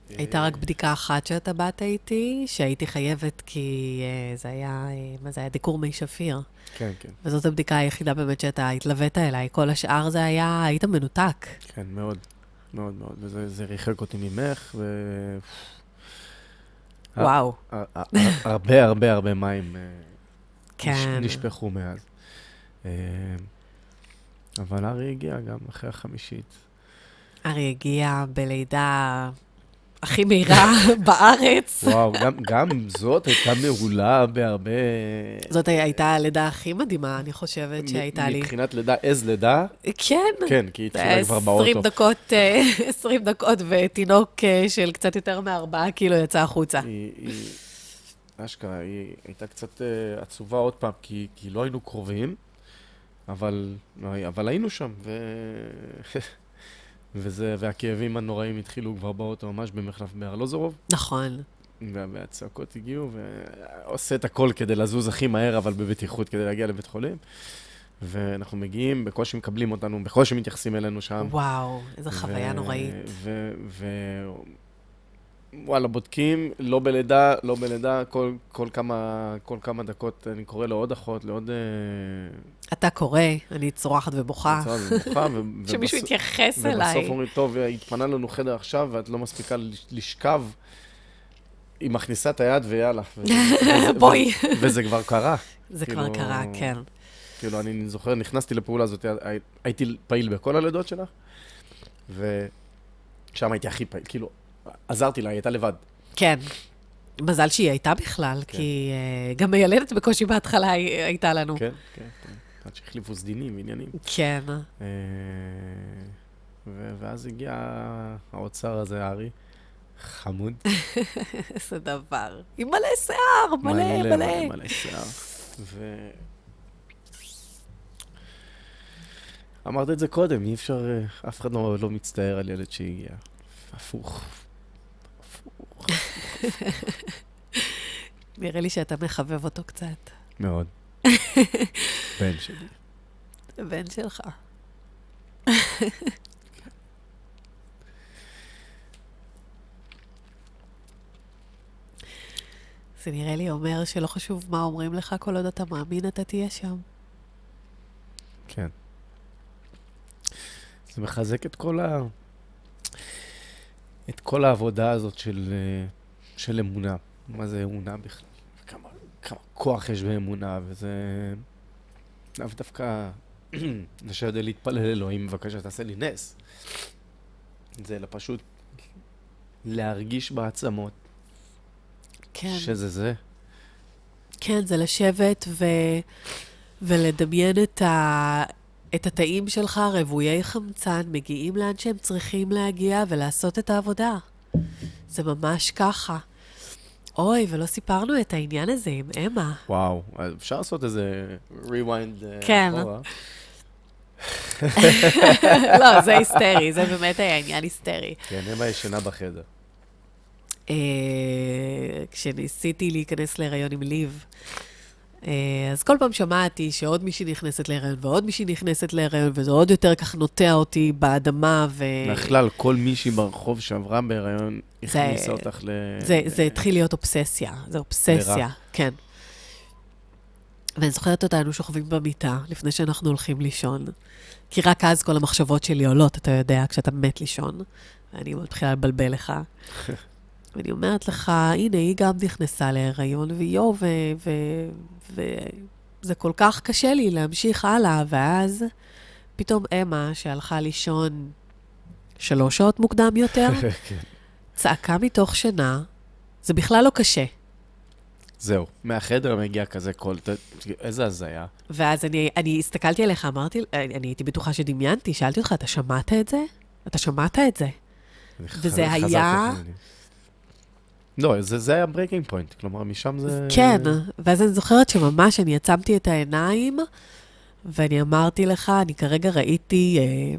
הייתה רק בדיקה אחת שאתה באת איתי, שהייתי חייבת כי אה, זה היה, אה, מה זה היה? דיקור מי שפיר. כן, כן, וזאת הבדיקה היחידה באמת שאתה התלווית אליי. כל השאר זה היה, היית מנותק. כן, מאוד, מאוד מאוד. וזה זה ריחק אותי ממך, ו... וואו. הר- הר- הרבה הרבה הרבה מים אה, כן. נש- נשפכו מאז. אבל ארי הגיע גם אחרי החמישית. ארי הגיע בלידה הכי מהירה בארץ. וואו, גם, גם זאת הייתה מעולה בהרבה... זאת הייתה הלידה הכי מדהימה, אני חושבת, שהייתה לי. מבחינת לידה, איז לידה, כן. כן, כי היא התחילה כבר באוטו. 20 דקות, אה, 20 דקות, ותינוק אה, של קצת יותר מארבעה קילו יצא החוצה. היא, היא, אשכרה, היא הייתה קצת עצובה עוד פעם, כי, כי לא היינו קרובים, אבל, אבל היינו שם, ו... וזה, והכאבים הנוראים התחילו כבר באוטו ממש במחלף בארלוזורוב. נכון. והצעקות הגיעו, ועושה את הכל כדי לזוז הכי מהר, אבל בבטיחות, כדי להגיע לבית חולים. ואנחנו מגיעים, בקושי מקבלים אותנו, בקושי מתייחסים אלינו שם. וואו, איזו חוויה נוראית. וואלה, בודקים, לא בלידה, לא בלידה, כל, כל, כמה, כל כמה דקות אני קורא לעוד אחות, לעוד... אה, אתה קורא, אני צורחת ובוכה. צורחת ובוכה, ו... שמישהו יתייחס אליי. ובסוף אומרים, טוב, התפנה לנו חדר עכשיו, ואת לא מספיקה לשכב. היא מכניסה את היד ויאללה. בואי. וזה כבר קרה. זה כבר כאילו- קרה, כן. כאילו, אני זוכר, נכנסתי לפעולה הזאת, הייתי פעיל בכל הלידות שלך, ושם הייתי הכי פעיל, כאילו, עזרתי לה, היא הייתה לבד. כן. מזל שהיא הייתה בכלל, כן. כי uh, גם מיילדת בקושי בהתחלה הייתה לנו. כן, כן, כן. עד שהחליפו סדינים, עניינים. כן. Uh, ואז הגיע האוצר הזה, הארי. חמוד. איזה דבר. עם מלא שיער, מלא, מלא. מלא, מלא שיער. ו... אמרת את זה קודם, אי אפשר, אה, אף אחד לא, לא מצטער על ילד שהגיע. הפוך. נראה לי שאתה מחבב אותו קצת. מאוד. בן שלי. בן שלך. זה נראה לי אומר שלא חשוב מה אומרים לך, כל עוד אתה מאמין, אתה תהיה שם. כן. זה מחזק את כל ה... את כל העבודה הזאת של, של אמונה. מה זה אמונה בכלל? כמה, כמה כוח יש באמונה, וזה... לאו דווקא לשבת להתפלל אלוהים, בבקשה, תעשה לי נס. זה אלא פשוט להרגיש בעצמות כן. שזה זה. כן, זה לשבת ו... ולדמיין את, ה... את התאים שלך רוויי חמצן, מגיעים לאן שהם צריכים להגיע ולעשות את העבודה. זה ממש ככה. אוי, ולא סיפרנו את העניין הזה עם אמה. וואו, אפשר לעשות איזה rewind אה, כן. לא, זה היסטרי, זה באמת היה עניין היסטרי. כן, אמה ישנה בחדר. אה, כשניסיתי להיכנס להיריון עם ליב, אז כל פעם שמעתי שעוד מישהי נכנסת להיריון ועוד מישהי נכנסת להיריון, וזה עוד יותר כך נוטע אותי באדמה ו... בכלל, כל מישהי ברחוב שעברה בהיריון הכניסה אותך ל... זה, זה התחיל להיות אובססיה, זה אובססיה, לרע. כן. ואני זוכרת אותנו שוכבים במיטה לפני שאנחנו הולכים לישון, כי רק אז כל המחשבות שלי עולות, אתה יודע, כשאתה מת לישון, ואני מתחילה לבלבל לך. ואני אומרת לך, הנה, היא גם נכנסה להיריון, ויואו, וזה כל כך קשה לי להמשיך הלאה, ואז פתאום אמה, שהלכה לישון שלוש שעות מוקדם יותר, כן. צעקה מתוך שינה, זה בכלל לא קשה. זהו, מהחדר מגיע כזה קול, איזה הזיה. ואז אני, אני הסתכלתי עליך, אמרתי, אני הייתי בטוחה שדמיינתי, שאלתי אותך, אתה שמעת את זה? אתה שמעת את זה? וזה היה... לא, זה, זה היה breaking point, כלומר, משם זה... כן, ואז אני זוכרת שממש אני עצמתי את העיניים, ואני אמרתי לך, אני כרגע ראיתי אה,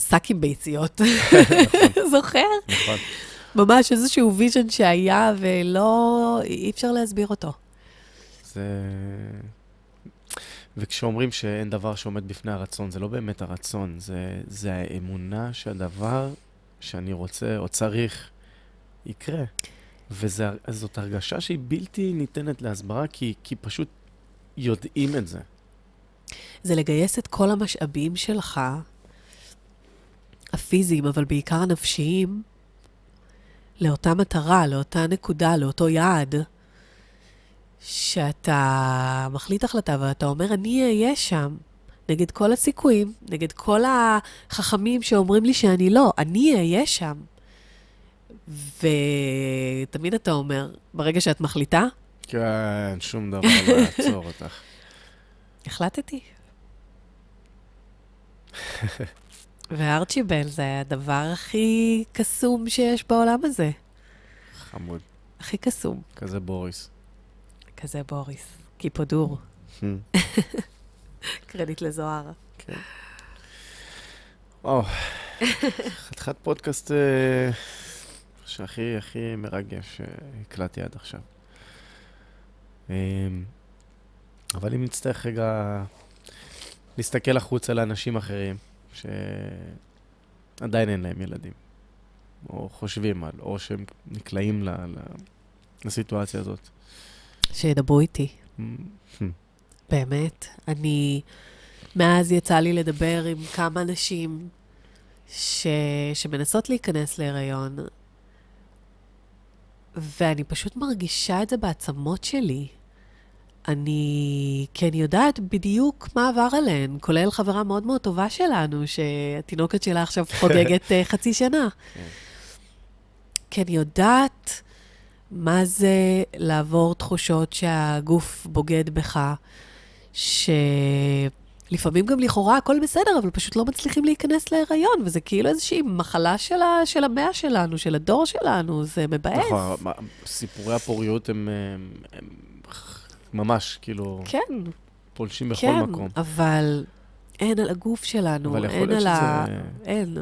שק עם ביציות. נכון. זוכר? נכון. ממש איזשהו vision שהיה, ולא, אי אפשר להסביר אותו. זה... וכשאומרים שאין דבר שעומד בפני הרצון, זה לא באמת הרצון, זה, זה האמונה שהדבר שאני רוצה או צריך יקרה. וזאת הרגשה שהיא בלתי ניתנת להסברה, כי, כי פשוט יודעים את זה. זה לגייס את כל המשאבים שלך, הפיזיים, אבל בעיקר הנפשיים, לאותה מטרה, לאותה נקודה, לאותו יעד, שאתה מחליט החלטה ואתה אומר, אני אהיה שם, נגד כל הסיכויים, נגד כל החכמים שאומרים לי שאני לא, אני אהיה שם. ותמיד אתה אומר, ברגע שאת מחליטה, כן, שום דבר לא יעצור אותך. החלטתי. וארצ'יבל זה הדבר הכי קסום שיש בעולם הזה. חמוד. הכי קסום. כזה בוריס. כזה בוריס. קיפודור. קרדיט לזוהר. כן. וואו, חתיכת פודקאסט אה, שהכי הכי מרגש שהקלטתי עד עכשיו. אה, אבל אם נצטרך רגע להסתכל החוצה לאנשים אחרים, שעדיין אין להם ילדים, או חושבים על, או שהם נקלעים ל- לסיטואציה הזאת. שידברו איתי. באמת. אני, מאז יצא לי לדבר עם כמה נשים ש... שמנסות להיכנס להיריון, ואני פשוט מרגישה את זה בעצמות שלי. אני, כי אני יודעת בדיוק מה עבר עליהן, כולל חברה מאוד מאוד טובה שלנו, שהתינוקת שלה עכשיו חוגגת אה, חצי שנה. כן. כי אני יודעת מה זה לעבור תחושות שהגוף בוגד בך, שלפעמים גם לכאורה הכל בסדר, אבל פשוט לא מצליחים להיכנס להיריון, וזה כאילו איזושהי מחלה של, ה, של המאה שלנו, של הדור שלנו, זה מבאס. נכון, סיפורי הפוריות הם, הם, הם ממש, כאילו, כן, פולשים בכל כן, מקום. אבל אין על הגוף שלנו, אבל אין על ה... שזה אין.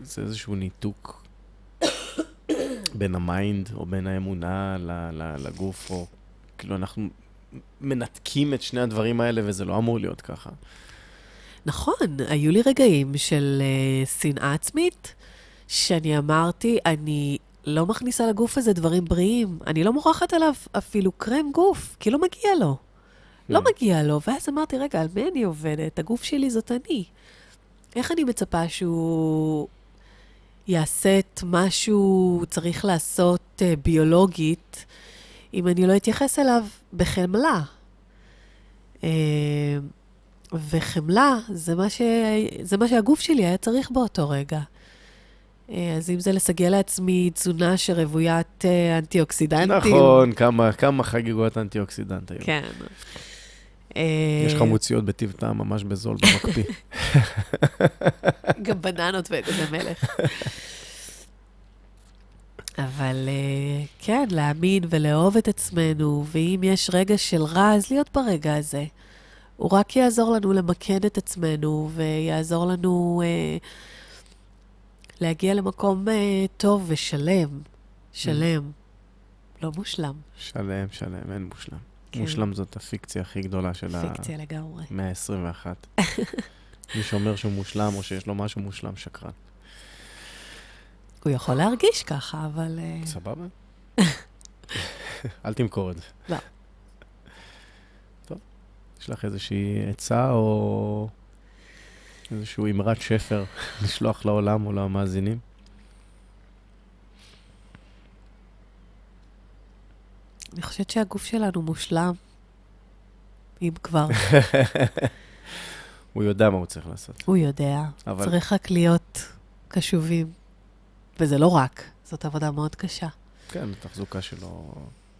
זה איזשהו ניתוק בין ה mind או בין האמונה לגוף, או כאילו אנחנו מנתקים את שני הדברים האלה וזה לא אמור להיות ככה. נכון, היו לי רגעים של uh, שנאה עצמית, שאני אמרתי, אני לא מכניסה לגוף הזה דברים בריאים, אני לא מורחת עליו אפילו קרם גוף, כי לא מגיע לו. לא Hmm. מגיע לו. ואז אמרתי, רגע, על מי אני עובדת? הגוף שלי זאת אני. איך אני מצפה שהוא יעשה את מה שהוא צריך לעשות uh, ביולוגית, אם אני לא אתייחס אליו בחמלה? Uh, וחמלה זה מה, ש... זה מה שהגוף שלי היה צריך באותו רגע. אה, אז אם זה לסגל לעצמי תזונה שרוויית אה, אנטי-אוקסידנטים. נכון, כמה, כמה חגיגות אנטי-אוקסידנט היו. כן. אה, יש חמוציות בטיב טעם ממש בזול במקפיא. גם בננות ואגוזי מלך. אבל אה, כן, להאמין ולאהוב את עצמנו, ואם יש רגע של רע, אז להיות ברגע הזה. הוא רק יעזור לנו למקד את עצמנו, ויעזור לנו אה, להגיע למקום אה, טוב ושלם. שלם. לא מושלם. שלם, שלם, אין מושלם. כן. מושלם זאת הפיקציה הכי גדולה של פיקציה לגמרי. המאה ה-21. מי שאומר שהוא מושלם או שיש לו משהו מושלם, שקרן. הוא יכול להרגיש ככה, אבל... אה, סבבה? אל תמכור את זה. לא. טוב, יש לך איזושהי עצה או איזשהו אמרת שפר לשלוח לעולם או למאזינים? אני חושבת שהגוף שלנו מושלם, אם כבר. הוא יודע מה הוא צריך לעשות. הוא יודע. אבל צריך רק להיות קשובים. וזה לא רק, זאת עבודה מאוד קשה. כן, התחזוקה שלו,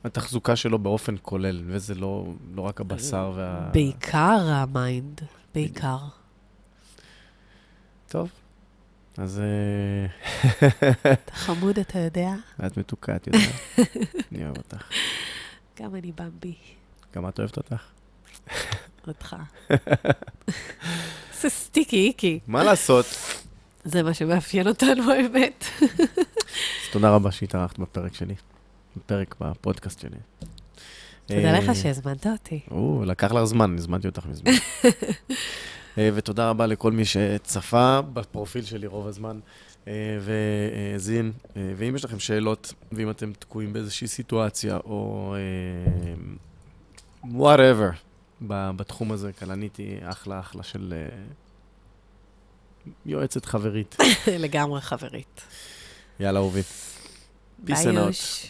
התחזוקה שלו באופן כולל, וזה לא, לא רק הבשר וה... בעיקר ה mind, בעיקר. טוב, אז אה, אתה חמוד, אתה יודע? את מתוקה, את יודעת. אני אוהב אותך. גם אני במבי, גם את אוהבת אותך? אותך. זה סטיקי איקי. מה לעשות? זה מה שמאפיין אותנו, האמת. אז תודה רבה שהתארחת בפרק שלי, בפרק בפודקאסט שלי. תודה אה, לך שהזמנת אותי. או, לקח לך זמן, הזמנתי אותך מזמן. אה, ותודה רבה לכל מי שצפה בפרופיל שלי רוב הזמן אה, והאזין. ואם יש לכם שאלות, ואם אתם תקועים באיזושהי סיטואציה, או Whatever, בתחום הזה, כלנית היא אחלה אחלה של יועצת חברית. לגמרי חברית. יאללה, אהובי. ביי. יוש.